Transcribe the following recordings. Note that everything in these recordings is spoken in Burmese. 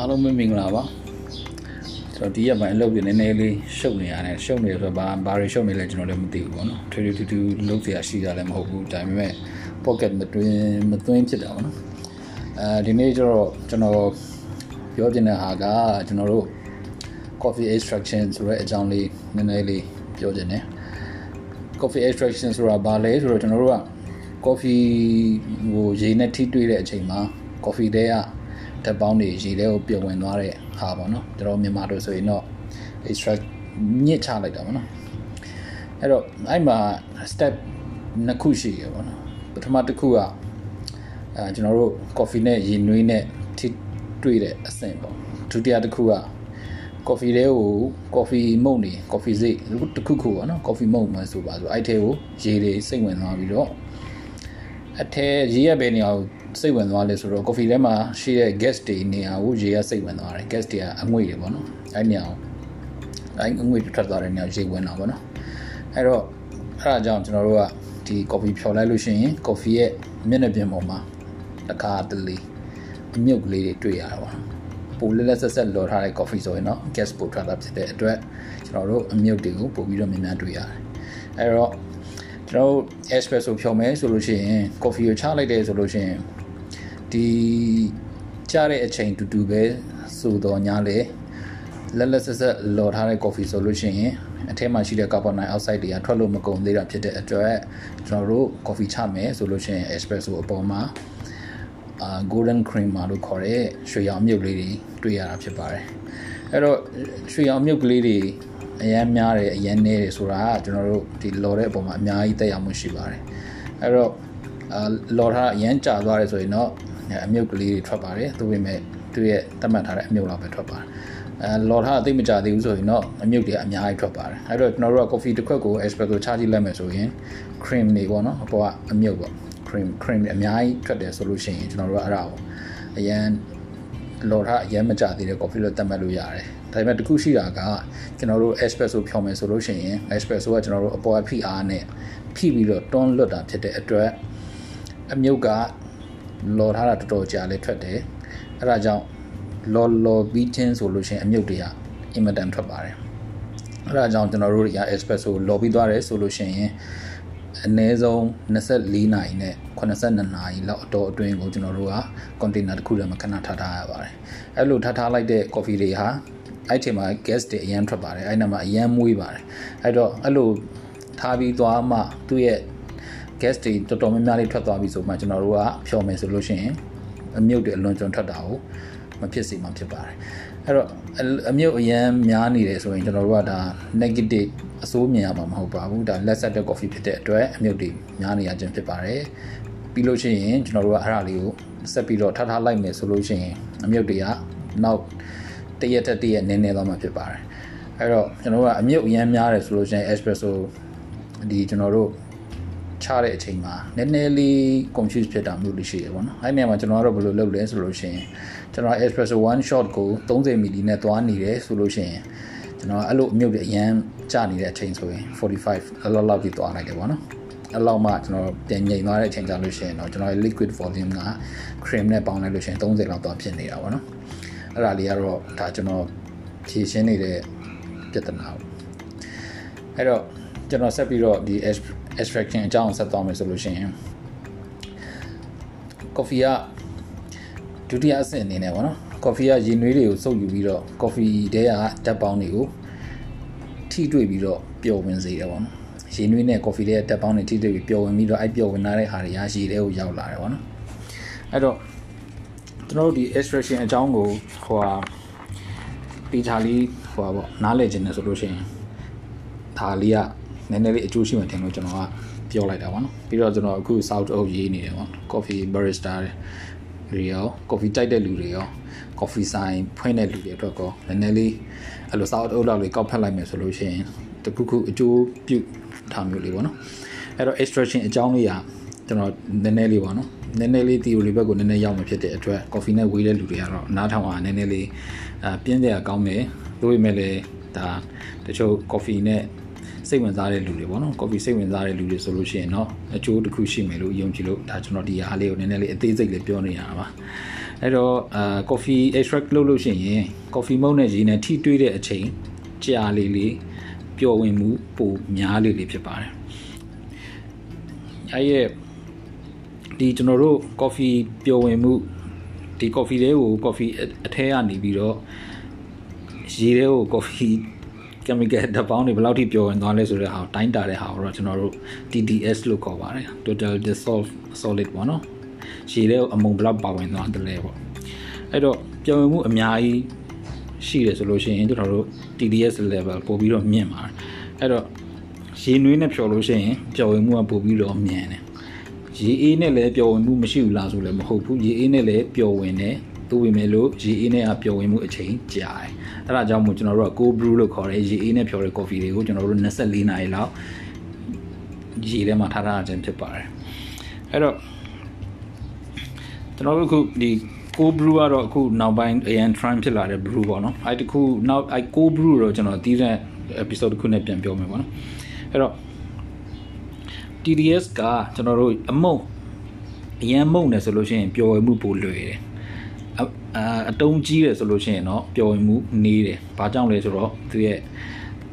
အားလုံးမင်္ဂလာပါကျွန်တော်ဒီရက်ပိုင်းအလုပ်တွေနည်းနည်းလေးရှုပ်နေရတယ်ရှုပ်နေဆိုတော့ဘာဘာတွေရှုပ်နေလဲကျွန်တော်လည်းမသိဘူးပေါ့နော်ထွေထွေထူးထူးလုပ်ရရှိတာလည်းမဟုတ်ဘူးဒါပေမဲ့ pocket မတွင်းမတွင်းဖြစ်တာပေါ့နော်အဲဒီနေ့ကျတော့ကျွန်တော်ပြောပြနေတဲ့ဟာကကျွန်တော်တို့ coffee extraction ဆိုတဲ့အကြောင်းလေးနည်းနည်းလေးပြောပြနေတယ် coffee extraction ဆိုတာဘာလဲဆိုတော့ကျွန်တော်တို့က coffee ဟိုရေနဲ့ထိတွေ့တဲ့အချိန်မှာ coffee တွေက ဓာတ်ပေါင်းတွေရေထဲကိုပြုတ်ဝင်သွားတဲ့ဟာပေါ့နော်ကျွန်တော်မြန်မာတို့ဆိုရင်တော့ extract ညစ်ချလိုက်တာပေါ့နော်အဲ့တော့အဲ့မှာ step နှစ်ခုရှိရပေါ့နော်ပထမတစ်ခုကအဲကျွန်တော်တို့ coffee နဲ့ရေနွေးနဲ့ထိတွေ့တဲ့အဆင့်ပေါ့ဒုတိယတစ်ခုက coffee တဲကို coffee မုန့်နေ coffee စိတ်တစ်ခုခုပေါ့နော် coffee မုန့်မှဆိုပါဆိုအဲ့ထဲကိုရေတွေစိတ်ဝင်သွားပြီးတော့အထဲရေရပဲနေအောင် စိတ်ဝင်သွားလဲဆိုတော့ coffee ထဲမှာရှိတဲ့ gas တွေနေရာကိုရေကစိတ်ဝင်သွားတယ် gas တွေကအငွေ့တွေပေါ့နော်အဲ့နေရာကိုအဲ့အငွေ့တွေထွက်သွားတဲ့နေရာရေဝင်တာပေါ့နော်အဲ့တော့အဲ့ဒါကြောင့်ကျွန်တော်တို့ကဒီ coffee ဖြော်လိုက်လို့ရှိရင် coffee ရဲ့မျက်နှာပြင်ပေါ်မှာတစ်ခါတလေအမြုပ်ကလေးတွေတွေ့ရတာပေါ့ပိုလက်လက်ဆက်ဆက်လော်ထားတဲ့ coffee ဆိုရင်တော့ gas ပိုထွက်တာဖြစ်တဲ့အတွက်ကျွန်တော်တို့အမြုပ်တွေကိုပို့ပြီးတော့များများတွေ့ရတယ်အဲ့တော့ကျွန်တော်တို့ espresso ဖြော်မယ်ဆိုလို့ရှိရင် coffee ကိုချလိုက်တယ်ဆိုလို့ရှိရင် ဒီကြတဲ့အချိန်တူတူပဲဆိုတော့ညာလေလက်လက်ဆက်ဆက်လော်ထားတဲ့ coffee ဆိုလို့ရှိရင်အထဲမှာရှိတဲ့ carbon dioxide တွေကထွက်လို့မကုန်သေးတာဖြစ်တဲ့အတွက်ကျွန်တော်တို့ coffee ချမယ်ဆိုလို့ရှိရင် espresso အပေါ်မှာအာ golden cream မှာလို့ခေါ်တဲ့ရွှေရောင်မြုပ်လေးတွေတွေ့ရတာဖြစ်ပါတယ်အဲ့တော့ရွှေရောင်မြုပ်ကလေးတွေအရန်များတယ်အရန်နေတယ်ဆိုတာကကျွန်တော်တို့ဒီလော်တဲ့အပေါ်မှာအများကြီးတက်ရောက်မှုရှိပါတယ်အဲ့တော့အာလော်ထားအရန်ကြာသွားတယ်ဆိုရင်တော့ အမြုပ်ကလေးတွေထွက်ပါတယ်သူပေမဲ့သူရဲ့တတ်မှတ်ထားတဲ့အမြုပ်လောက်ပဲထွက်ပါတယ်အဲလော်ထားအသိမကြသေးဘူးဆိုရင်တော့အမြုပ်တွေအများကြီးထွက်ပါတယ်အဲ့တော့ကျွန်တော်တို့က coffee တစ်ခွက်ကို espresso ချကြည့်လိုက်မယ်ဆိုရင် cream တွေပေါ့နော်အပေါ်ကအမြုပ်ပေါ့ cream cream တွေအများကြီးထွက်တယ်ဆိုလို့ရှိရင်ကျွန်တော်တို့ကအဲ့ဒါကိုအရန်လော်ထားအရန်မကြသေးတဲ့ coffee လို့သတ်မှတ်လို့ရတယ်ဒါပေမဲ့တခုရှိတာကကျွန်တော်တို့ espresso ဖြောင်းမယ်ဆိုလို့ရှိရင် espresso ကကျွန်တော်တို့အပေါ်ကဖိအားနဲ့ဖိပြီးတော့တွန်းလွတ်တာဖြစ်တဲ့အတွက်အမြုပ်က လော်ထားတာတော်တော်ကြာလဲထွက်တယ်အဲ့ဒါကြောင့်လော်လော်ပြီးချင်းဆိုလို့ရှိရင်အမြုပ်တွေကအင်မတန်ထွက်ပါတယ်အဲ့ဒါကြောင့်ကျွန်တော်တို့တွေက espresso လော်ပြီးသွားတယ်ဆိုလို့ရှိရင်အနည်းဆုံး24နာရီနဲ့82နာရီလောက်အတော်အတွင်းကိုကျွန်တော်တို့က container တစ်ခုထဲမှာခဏထားထားရပါတယ်အဲ့လိုထားထားလိုက်တဲ့ coffee တွေဟာအဲ့ချိန်မှာ gas တွေအရန်ထွက်ပါတယ်အဲ့နာမှာအရန်မွေးပါတယ်အဲ့တော့အဲ့လိုထားပြီးသွားမှသူ့ရဲ့ gas တွေတော်တော်များများလေးထွက်သွားပြီဆိုမှကျွန်တော်တို့ကဖြော်မယ်ဆိုလို့ရှိရင်အမြုပ်တွေအလွန်ကျွံထွက်တာကိုမဖြစ်စေမှဖြစ်ပါတယ်အဲ့တော့အမြုပ်အရန်များနေတယ်ဆိုရင်ကျွန်တော်တို့ကဒါ negative အဆိုးမြင်ရမှာမဟုတ်ပါဘူးဒါလက်ဆက်တဲ့ coffee ဖြစ်တဲ့အတွက်အမြုပ်တွေများနေရခြင်းဖြစ်ပါတယ်ပြီးလို့ရှိရင်ကျွန်တော်တို့ကအဲ့ဒါလေးကိုဆက်ပြီးတော့ထားထားလိုက်မယ်ဆိုလို့ရှိရင်အမြုပ်တွေကနောက်တရက်တက်တရက်နည်းနည်းသွားမှဖြစ်ပါတယ်အဲ့တော့ကျွန်တော်တို့ကအမြုပ်အရန်များတယ်ဆိုလို့ရှိရင် espresso ဒီကျွန်တော်တို့ ချတဲ့အချိန်မှာနည်းနည်းလေး confuse ဖြစ်တာမျိုးလေးရှိတယ်ပေါ့နော်အဲ့နေရာမှာကျွန်တော်ကတော့ဘယ်လိုလုပ်လဲဆိုလို့ရှိရင်ကျွန်တော် espresso one shot ကို30 ml နဲ့သွားနေတယ်ဆိုလို့ရှိရင်ကျွန်တော်အဲ့လိုအမြုပ်တွေအရန်ကျနေတဲ့အချိန်ဆိုရင်45အလောက်လောက်ကြီးသွားလိုက်တယ်ပေါ့နော်အဲ့လောက်မှကျွန်တော်ပြန်ငြိမ်သွားတဲ့အချိန်ကြလို့ရှိရင်တော့ကျွန်တော် liquid volume က cream နဲ့ပေါင်းလိုက်လို့ရှိရင်30လောက်သွားဖြစ်နေတာပေါ့နော်အဲ့ဒါလေးကတော့ဒါကျွန်တော်ဖြည့်ရှင်းနေတဲ့ပြဿနာပေါ့အဲ့တော့ကျွန်တော်ဆက်ပြီးတော့ဒီ extraction အကြောင်းဆက်သွားမယ်ဆိုလို့ရှိရင် coffee ကဒုတိယအဆင့်အနေနဲ့ပေါ့နော် coffee ကရေနွေးတွေကိုစုပ်ယူပြီးတော့ coffee တဲကဓာတ်ပေါင်းတွေကိုထိတွေ့ပြီးတော့ပျော်ဝင်စေတယ်ပေါ့နော်ရေနွေးနဲ့ coffee တဲကဓာတ်ပေါင်းတွေထိတွေ့ပြီးပျော်ဝင်ပြီးတော့အဲ့ပျော်ဝင်လာတဲ့ဟာတွေရရေတဲကိုရောက်လာတယ်ပေါ့နော်အဲ့တော့ကျွန်တော်တို့ဒီ extraction အကြောင်းကိုဟိုဟာတေချာလေးဟိုပါပေါ့နားလည်ခြင်းနဲ့ဆိုလို့ရှိရင်ဒါလေးက နည်းနည်းလေးအကျိုးရှိမှတင်လို့ကျွန်တော်ကပြောလိုက်တာပေါ့နော်ပြီးတော့ကျွန်တော်အခု South Oak ရေးနေတယ်ပေါ့ coffee barista တွေရော coffee တိုက်တဲ့လူတွေရော coffee ဆိုင်ဖွင့်တဲ့လူတွေအတွက်ကောနည်းနည်းလေးအဲ့လို South Oak လောက်လေးကောက်ဖက်လိုက်မယ်ဆိုလို့ရှိရင်တခုခုအကျိုးပြုထားမျိုးလေးပေါ့နော်အဲ့တော့ extraction အကြောင်းလေးကကျွန်တော်နည်းနည်းလေးပေါ့နော်နည်းနည်းလေး theory ဘက်ကိုနည်းနည်းရောက်မှဖြစ်တဲ့အတွက် coffee နဲ့ဝေးတဲ့လူတွေကတော့နားထောင်အောင်နည်းနည်းလေးအပြင်းစရာကောင်းတယ်လို့ပေမဲ့လည်းဒါတချို့ coffee နဲ့ စိတ်ဝင်စားတဲ့လူတွေပေါ့နော် coffee စိတ်ဝင်စားတဲ့လူတွေဆိုလို့ရှိရင်တော့အကျိုးတစ်ခုရှိမယ်လို့ယုံကြည်လို့ဒါကျွန်တော်ဒီအားလေးကိုနည်းနည်းလေးအသေးစိတ်လေးပြောနေရတာပါအဲ့တော့အာ coffee extract လုပ်လို့ရှိရင် coffee မုန့်နဲ့ရေနဲ့ထိတွေ့တဲ့အချိန်ကြာလေးလေးပျော်ဝင်မှုပိုများလေးလေးဖြစ်ပါတယ်အဲ့ရဲ့ဒီကျွန်တော်တို့ coffee ပျော်ဝင်မှုဒီ coffee လေးကို coffee အထဲကနေပြီးတော့ရေလေးကို coffee chemical ဓာတ်ပေါင်းတွေဘယ်လောက်ထိပျော်ဝင်သွားလဲဆိုတဲ့ဟာကိုတိုင်းတာတဲ့ဟာကိုတော့ကျွန်တော်တို့ TDS လို့ခေါ်ပါတယ် total dissolved solid ပေါ့နော်ရေလေးကိုအမုံဘယ်လောက်ပါဝင်သွားတယ်လဲပေါ့အဲ့တော့ပျော်ဝင်မှုအများကြီးရှိတယ်ဆိုလို့ရှိရင်ကျွန်တော်တို့ TDS level ပို့ပြီးတော့မြင့်ပါတယ်အဲ့တော့ရေနွေးနဲ့ဖြော်လို့ရှိရင်ပျော်ဝင်မှုကပို့ပြီးတော့မြင့်တယ်ရေအေးနဲ့လည်းပျော်ဝင်မှုမရှိဘူးလားဆိုလည်းမဟုတ်ဘူးရေအေးနဲ့လည်းပျော်ဝင်တယ်သို့ပေမဲ့လို့ရေအေးနဲ့ကပျော်ဝင်မှုအချိန်ကြာတယ် အဲ့ဒါကြောင့်မို့ကျွန်တော်တို့က cold brew လို့ခေါ်တဲ့ရေအေးနဲ့ဖြော်တဲ့ coffee တွေကိုကျွန်တော်တို့24နာရီလောက်ရေထဲမှာထားထားခြင်းဖြစ်ပါတယ်အဲ့တော့ကျွန်တော်တို့အခုဒီ cold brew ကတော့အခုနောက်ပိုင်းအရန် trend ဖြစ်လာတဲ့ brew ပေါ့နော်အဲ့တခုနောက်အဲ့ cold brew တော့ကျွန်တော်တီးတဲ့ episode တစ်ခုနဲ့ပြန်ပြောမယ်ပေါ့နော်အဲ့တော့ TDS ကကျွန်တော်တို့အမုံအရန်မုံနေဆိုလို့ရှိရင်ပျော်ဝေမှုပိုလွယ်တယ် အအတုံးကြီးတယ်ဆိုလို့ရှိရင်တော့ပျော်ဝေမှုနေတယ်ဘာကြောင့်လဲဆိုတော့သူရဲ့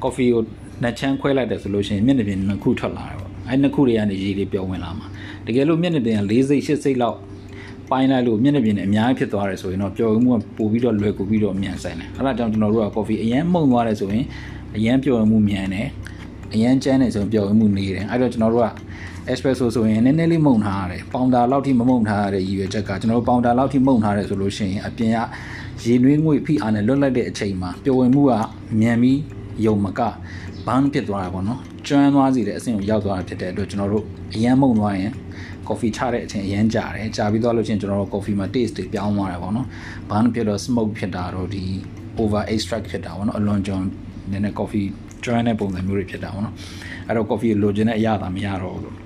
coffee ကိုနှစ်ချမ်းခွဲလိုက်တယ်ဆိုလို့ရှိရင်မျက်နှာပြင်နှစ်ခုထွက်လာတယ်ပေါ့အဲနှစ်ခုတွေကနေရေတွေပျော်ဝင်လာမှာတကယ်လို့မျက်နှာပြင်က၄စိတ်၈စိတ်လောက်ပိုင်းလိုက်လို့မျက်နှာပြင်နဲ့အများကြီးဖြစ်သွားတယ်ဆိုရင်တော့ပျော်ဝင်မှုကပိုပြီးတော့လွယ်ကူပြီးတော့မြန်ဆိုင်တယ်အဲဒါကြောင့်ကျွန်တော်တို့က coffee အရန်မှုန်သွားတယ်ဆိုရင်အရန်ပျော်ဝင်မှုမြန်တယ်အရန်ကျန်းတယ်ဆိုရင်ပျော်ဝင်မှုနေတယ်အဲတော့ကျွန်တော်တို့က espresso ဆိုရင်နည်းနည်းလေးမှုန်ထားရတယ်ပေါင်တာလောက်ထိမမှုန်ထားရတဲ့ရည်ရွယ်ချက်ကကျွန်တော်တို့ပေါင်တာလောက်ထိမှုန်ထားတယ်ဆိုလို့ရှိရင်အပြင်ကရေနွေးငွေဖိအားနဲ့လွတ်လိုက်တဲ့အချိန်မှာပျော်ဝင်မှုကမြန်ပြီးယုံမကဘန်းဖြစ်သွားတာပေါ့နော်ကျွမ်းသွားစီတဲ့အဆင့်ကိုရောက်သွားတာဖြစ်တဲ့အတွက်ကျွန်တော်တို့အရန်မှုန်သွားရင် coffee ချတဲ့အချိန်အရန်ကြာတယ်ကြာပြီးသွားလို့ချင်းကျွန်တော်တို့ coffee မှာ taste တွေပြောင်းသွားတယ်ပေါ့နော်ဘာမှဖြစ်တော့ smoke ဖြစ်တာတော့ဒီ over extract ဖြစ်တာပေါ့နော်အလွန်ကျွမ်းနည်းနည်း coffee ကျွမ်းတဲ့ပုံစံမျိုးတွေဖြစ်တာပေါ့နော်အဲ့တော့ coffee လိုချင်တဲ့အရာသာမရတော့ဘူး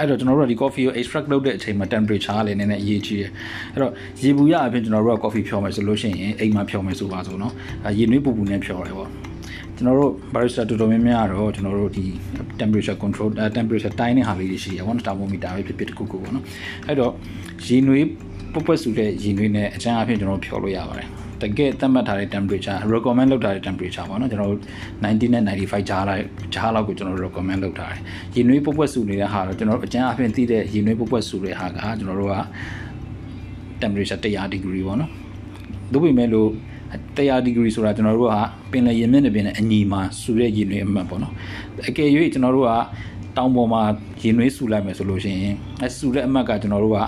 အဲ့တော့ကျွန်တော်တို့ကဒီ coffee ကို extract လုပ်တဲ့အချိန်မှာ temperature ကလည်းနည်းနည်းအရေးကြီးတယ်အဲ့တော့ရေဘူးရအပြင်ကျွန်တော်တို့က coffee ဖြောမယ်ဆိုလို့ရှိရင်အိမ်မှာဖြောမယ်ဆိုပါဆိုနော်ရေနွေးပူပူနဲ့ဖြောတယ်ပေါ့ကျွန်တော်တို့ barista တော်တော်များများတော့ကျွန်တော်တို့ဒီ temperature control temperature တိုင်းတဲ့ဟာလေးတွေရှိရပေါ့နော် thermometer ပဲဖြစ်ဖြစ်တခုခုပေါ့နော်အဲ့တော့ရေနွေးပုတ်ပွက်စုတဲ့ရေနွေးနဲ့အချမ်းအဖြစ်ကျွန်တော်တို့ဖြောလို့ရပါတယ် တကယ်သတ်မှတ်ထားတဲ့ temperature recommend လုပ်ထားတဲ့ temperature ပေါ့နော်ကျွန်တော်တို့90နဲ့95ကြားလိုက်ကြားလောက်ကိုကျွန်တော်တို့ recommend လုပ်ထားတယ်။ရေနွေးပုတ်ပွက်စုနေတဲ့ဟာတော့ကျွန်တော်တို့အကျန်းအဖင်သိတဲ့ရေနွေးပုတ်ပွက်စုတဲ့ဟာကကျွန်တော်တို့က temperature 100 degree ပေါ့နော်။ဒါပေမဲ့လို့100 degree ဆိုတာကျွန်တော်တို့ကပင်လယ်ရေမျက်နှာပြင်နဲ့အညီမှာစူတဲ့ရေနွေးအမှတ်ပေါ့နော်။အကယ်၍ကျွန်တော်တို့ကတောင်ပေါ်မှာရေနွေးစူလိုက်မယ်ဆိုလို့ရှိရင်အဲစူတဲ့အမှတ်ကကျွန်တော်တို့က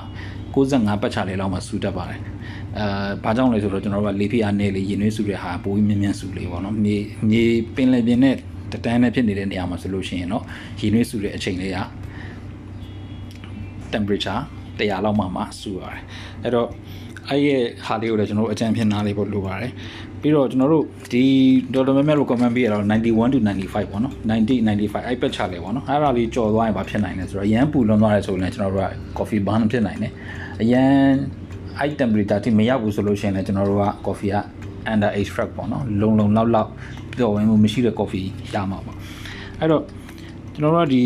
65ပတ်ချာလေလောက်မှစူတတ်ပါတယ်။ အာဘာကြောင့်လဲဆိုတော့ကျွန်တော်တို့ကလေဖိအားနဲ့လေရင်နှွေးစုတဲ့ဟာပိုပြီးမြင်းမြန်းစုလေးပေါ့နော်မြေမြေပင်လယ်ပြင်နဲ့တတန်းနဲ့ဖြစ်နေတဲ့နေရာမှာဆိုလို့ရှိရင်တော့ရင်နှွေးစုတဲ့အချိန်လေးက temperature 100လောက်မှမှစုရတယ်အဲ့တော့အဲ့ရဲ့ဟာလေးကိုလည်းကျွန်တော်တို့အကြံဖြင့်နားလေးဖို့လိုပါတယ်ပြီးတော့ကျွန်တော်တို့ဒီဒေါ်လာမဲမဲ recommend ပေးရတော့91 to 95ပေါ့နော်90 95အဲ့ပတ်ချလေပေါ့နော်အဲ့ဒါလေးကြော်သွားရင်ဘာဖြစ်နိုင်လဲဆိုတော့ရမ်းပူလွန်သွားတယ်ဆိုရင်ကျွန်တော်တို့က coffee burn ဖြစ်နိုင်တယ်အရန် အဲ့ temperature တိမရောက်ဘူးဆိုလို့ရှိရင်လည်းကျွန်တော်တို့က coffee က under extract ပေါ့နော်လုံလုံလောက်လောက်ပျော်ဝင်မှုမရှိတဲ့ coffee ရမှာပေါ့အဲ့တော့ကျွန်တော်တို့ကဒီ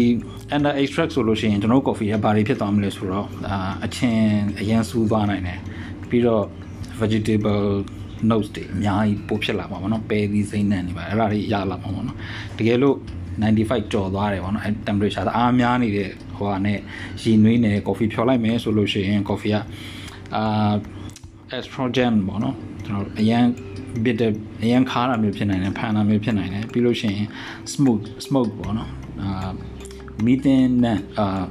under extract ဆိုလို့ရှိရင်ကျွန်တော်တို့ coffee ကဘာတွေဖြစ်သွားမလဲဆိုတော့အာအချင်းအရန်စူးသွားနိုင်တယ်ပြီးတော့ vegetable notes တွေအများကြီးပိုဖြစ်လာမှာပေါ့နော်ပဲသီးစိမ့်နှံနေပါအဲ့ဒါတွေရလာမှာပေါ့နော်တကယ်လို့95ကျော်သွားတယ်ပေါ့နော်အဲ temperature အားများနေတဲ့ဟိုဟာနဲ့ရေနွေးနေ coffee ဖြော်လိုက်မယ်ဆိုလို့ရှိရင် coffee က အာ estrogen ပေါ့နော်ကျွန်တော်အရန် bit အရန်ခါတာမျိုးဖြစ်နိုင်တယ်ဖန်တာမျိုးဖြစ်နိုင်တယ်ပြီးလို့ရှိရင် smoke smoke ပေါ့နော်အာ methane နဲ့အာ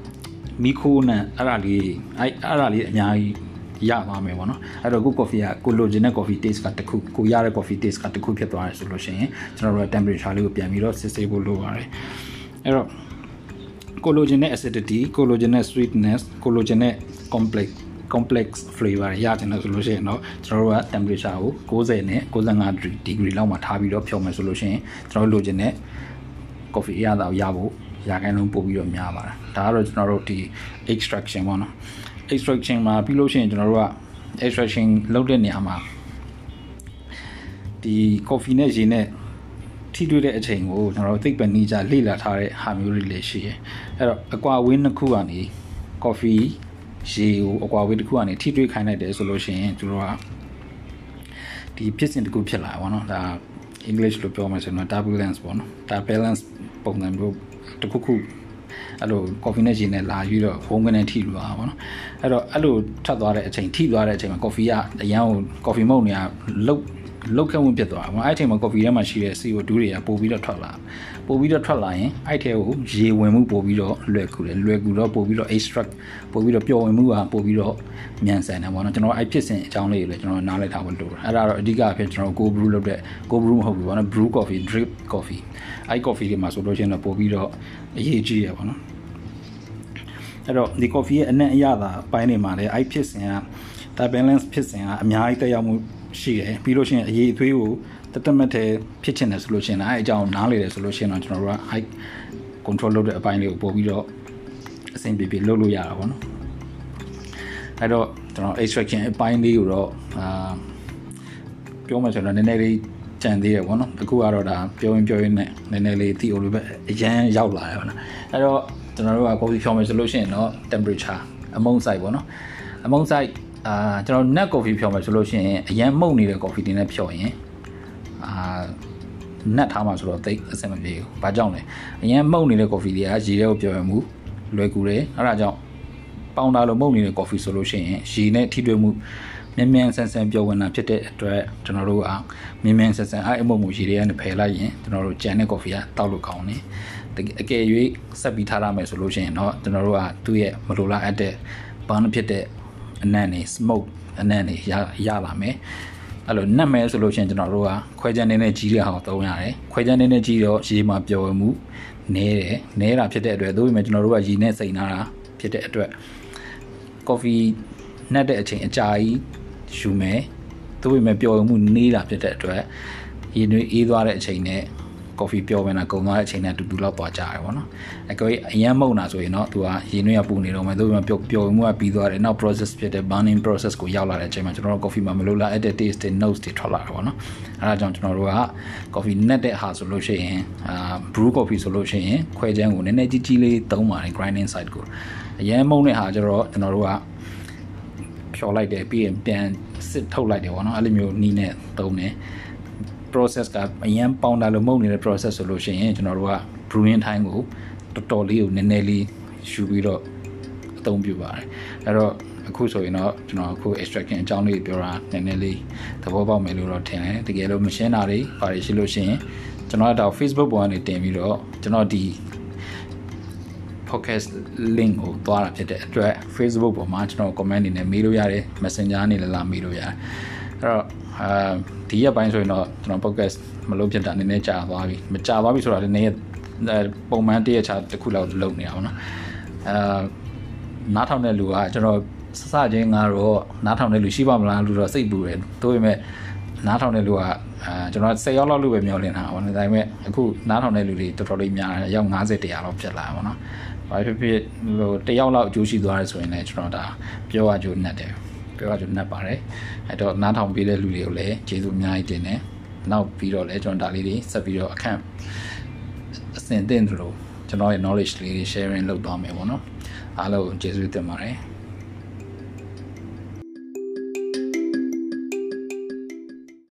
မီခိုးနဲ့အဲ့ဒါလေးအဲ့အဲ့ဒါလေးအများကြီးရသွားမယ်ပေါ့နော်အဲ့တော့ကို coffee ကကိုလိုချင်တဲ့ coffee taste ကတခုကိုရတဲ့ coffee taste ကတခုဖြစ်သွားတယ်ဆိုလို့ရှိရင်ကျွန်တော်တို့က temperature လေးကိုပြန်ပြီးတော့စစ်ဆေးဖို့လိုပါတယ်အဲ့တော့ကိုလိုချင်တဲ့ acidity ကိုလိုချင်တဲ့ sweetness ကိုလိုချင်တဲ့ complex complex flavor ရချင်တယ်ဆိုလို့ရှိရင်တော့ကျွန်တော်တို့က temperature ကို60နဲ့65 degree လောက်မှာထားပြီးတော့ဖြောမယ်ဆိုလို့ရှိရင်ကျွန်တော်တို့လိုချင်တဲ့ coffee ရတာကိုရဖို့ရာခိုင်နှုန်းပို့ပြီးတော့များပါတယ်ဒါကတော့ကျွန်တော်တို့ဒီ extraction ပေါ့နော် extraction မှာပြီးလို့ရှိရင်ကျွန်တော်တို့က extraction လုပ်တဲ့နေရာမှာဒီ coffee နဲ့ရေနဲ့ထိတွေ့တဲ့အချိန်ကိုကျွန်တော်တို့သိပ္ပံနည်းကြလေ့လာထားတဲ့ဟာမျိုးတွေလည်းရှိတယ်အဲ့တော့အကွာဝင်းနှစ်ခုကနေ coffee ရေကိုအကွာဝေးတစ်ခုကနေထိတွေ့ခိုင်းလိုက်တယ်ဆိုလို့ရှိရင်သူတို့ကဒီဖြစ်စဉ်တစ်ခုဖြစ်လာပါတော့ဒါ English လို့ပြောမှဆိုတော့ turbulence ပေါ့နော် turbulence ပုံစံမျိုးတစ်ခုခုအဲ့လို coffee နဲ့ရေနဲ့လာပြီးတော့ဖုန်းကနေထိလို့ပါပေါ့နော်အဲ့တော့အဲ့လိုထပ်သွားတဲ့အချိန်ထိသွားတဲ့အချိန်မှာ coffee ကအရန်ကို coffee မုန့်တွေကလုတ် လုတ်ခက်ဝင်ဖြစ်သွားတာပေါ့အဲ့အချိန်မှာ coffee ထဲမှာရှိတဲ့ CO2 တွေကပို့ပြီးတော့ထွက်လာပို့ပြီးတော့ထွက်လာရင်အဲ့ထဲကိုရေဝင်မှုပို့ပြီးတော့လွယ်ကူတယ်လွယ်ကူတော့ပို့ပြီးတော့ extract ပို့ပြီးတော့ပျော်ဝင်မှုကပို့ပြီးတော့မြန်ဆန်တယ်ပေါ့နော်ကျွန်တော်အဲ့ဖြစ်စဉ်အကြောင်းလေးတွေလည်းကျွန်တော်နားလည်ထားဖို့လိုတယ်အဲ့ဒါတော့အဓိကအဖြစ်ကျွန်တော် cold brew လုပ်တဲ့ cold brew မဟုတ်ဘူးပေါ့နော် brew coffee drip coffee အဲ့ coffee တွေမှာဆိုလို့ရှိရင်တော့ပို့ပြီးတော့အရေးကြီးရပေါ့နော်အဲ့တော့ဒီ coffee ရဲ့အနက်အရသာအပိုင်းတွေမှာလည်းအဲ့ဖြစ်စဉ်က balance ဖြစ်စဉ်ကအများကြီးတက်ရောက်မှု ရှိတယ်ပြီးလို့ရှိရင်အရေးအသွေးကိုတသက်မဲ့တဲ့ဖြစ်ချင်တယ်ဆိုလို့ရှိရင်အဲအကြောင်းနားလေတယ်ဆိုလို့ရှိရင်တော့ကျွန်တော်တို့က high control လုပ်တဲ့အပိုင်းလေးကိုပို့ပြီးတော့အဆင်ပြေပြေလုပ်လို့ရတာပေါ့နော်အဲ့တော့ကျွန်တော် extraction အပိုင်းလေးကိုတော့အာပြောမှဆိုတော့နည်းနည်းလေးကြံသေးတယ်ပေါ့နော်အခုကတော့ဒါပြောရင်ပြောရင်နဲ့နည်းနည်းလေးတီအိုလိုပဲအရန်ရောက်လာတယ်ပေါ့နော်အဲ့တော့ကျွန်တော်တို့က coffee ဖြောင်းမယ်ဆိုလို့ရှိရင်တော့ temperature အမုန်း size ပေါ့နော်အမုန်း size အာကျွန်တော် net coffee ဖြောမယ်ဆိုလို့ရှိရင်အရန်မှုတ်နေတဲ့ coffee တွေနဲ့ဖြောရင်အာနတ်ထားမှာဆိုတော့တိတ်အဆင်မပြေဘူး။ဘာကြောင့်လဲ။အရင်မှုတ်နေတဲ့ coffee တွေကရေထဲကိုပြောရမှုလွယ်ကူတယ်။အဲဒါကြောင့်ပေါင်တာလိုမှုတ်နေတဲ့ coffee ဆိုလို့ရှိရင်ရေနဲ့ထိတွေ့မှုမြန်မြန်ဆန်ဆန်ပြောဝင်တာဖြစ်တဲ့အတွက်ကျွန်တော်တို့ကမြန်မြန်ဆန်ဆန်အဲ့အမှုတ်မှုရေတွေကနေဖယ်လိုက်ရင်ကျွန်တော်တို့ကြံတဲ့ coffee ကတောက်လို့ကောင်းတယ်။အကယ်၍ဆက်ပြီးထားရမယ်ဆိုလို့ရှိရင်တော့ကျွန်တော်တို့ကသူ့ရဲ့မလိုလားအပ်တဲ့ဘာနဖြစ်တဲ့ အနံ့နေ smoke အနံ့နေရရလာမယ်အဲ့လိုနတ်မဲဆိုလို့ရှိရင်ကျွန်တော်တို့ကခွဲချမ်းနေနဲ့ကြီးတဲ့ဟာကိုသုံးရတယ်ခွဲချမ်းနေနဲ့ကြီးတော့ရေမှာပျော်ဝင်မှုနဲတယ်နဲတာဖြစ်တဲ့အတွက်သို့ပေမဲ့ကျွန်တော်တို့ကရေနဲ့စိန်နာတာဖြစ်တဲ့အတွက် coffee နှက်တဲ့အချိန်အကြာကြီးယူမယ်သို့ပေမဲ့ပျော်ဝင်မှုနေတာဖြစ်တဲ့အတွက်ရေနွေးအေးသွားတဲ့အချိန်နဲ့ coffee ပျော်ဝင်တာကုန်သွားတဲ့အချိန်နဲ့တူတူလောက်သွားကြရတယ်ပေါ့နော်အကွေအရန်မုံတာဆိုရင်တော့သူကရေနွေးရပူနေတော့မယ်သူကပျော်ပျော်ဝင်မှုကပြီးသွားတယ်နောက် process ဖြစ်တဲ့ burning process ကိုရောက်လာတဲ့အချိန်မှာကျွန်တော်တို့ coffee မှာမလို့လား added taste တွေ notes တွေထွက်လာတယ်ပေါ့နော်အဲဒါကြောင့်ကျွန်တော်တို့က coffee နဲ့တဲ့ဟာဆိုလို့ရှိရင်အာ brew coffee ဆိုလို့ရှိရင်ခွဲချမ်းကိုနည်းနည်းကြီးကြီးလေးသုံးပါတယ် grinding side ကိုအရန်မုံတဲ့ဟာကျတော့ကျွန်တော်တို့ကဖြော်လိုက်တယ်ပြီးရင်ပြန်စစ်ထုတ်လိုက်တယ်ပေါ့နော်အဲ့လိုမျိုးနီးနဲ့သုံးတယ် process ကအရင်ပေါင်တာလို့မဟုတ်နေတဲ့ process ဆိုလို့ရှိရင်ကျွန်တော်တို့က brewing time ကိုတော်တော်လေးကိုနည်းနည်းလေးယူပြီးတော့အသုံးပြုပါတယ်အဲ့တော့အခုဆိုရင်တော့ကျွန်တော်အခု extraction အကြောင်းလေးပြောတာနည်းနည်းလေးသဘောပေါက်မယ်လို့တော့ထင်တယ်တကယ်လို့မရှင်းတာတွေပါတယ်ရှိလို့ရှိရင်ကျွန်တော်တော့ Facebook ပေါ်ကနေတင်ပြီးတော့ကျွန်တော်ဒီ podcast link ကိုသွားတာဖြစ်တဲ့အတွက် Facebook ပေါ်မှာကျွန်တော် comment တွေနဲ့မေးလို့ရတယ် Messenger နဲ့လည်းလာမေးလို့ရတယ်အဲ့ တော့အာဒီရက်ပိုင်းဆိုရင်တော့ကျွန်တော် podcast မလုပ်ဖြစ်တာနည်းနည်းကြာသွားပြီမကြာသွားပြီဆိုတာလည်းနည်းပုံမှန်တရက်ချာတစ်ခုလောက်လုပ်နေတာပေါ့နော်အာနားထောင်တဲ့လူကကျွန်တော်စစချင်းကတော့နားထောင်တဲ့လူရှိပါမလားလို့တော့စိတ်ပူတယ်တို့ပေမဲ့နားထောင်တဲ့လူကအာကျွန်တော်10ရောက်လောက်လို့ပဲမျှော်လင့်တာပေါ့နော်ဒါပေမဲ့အခုနားထောင်တဲ့လူတွေတော်တော်လေးများတယ်ရောက်90 100လောက်ဖြစ်လာပါတော့ဘာဖြစ်ဖြစ်ဟိုတယောက်လောက်အကျိုးရှိသွားတယ်ဆိုရင်လည်းကျွန်တော်ဒါပြောရကြိုးနှက်တယ် ပြောရကြိုးနှက်ပါတယ်အဲ့တော့နားထောင်ပေးတဲ့လူတွေကိုလည်းကျေးဇူးအများကြီးတင်တယ်နောက်ပြီးတော့လည်းကျွန်တော်ဒါလေးတွေဆက်ပြီးတော့အခန့်အစင်တင်သလိုကျွန်တော်ရဲ့ knowledge လေးတွေ sharing လုပ်သွားမယ်ပေါ့နော်အားလုံးကျေးဇူးတင်ပါတယ်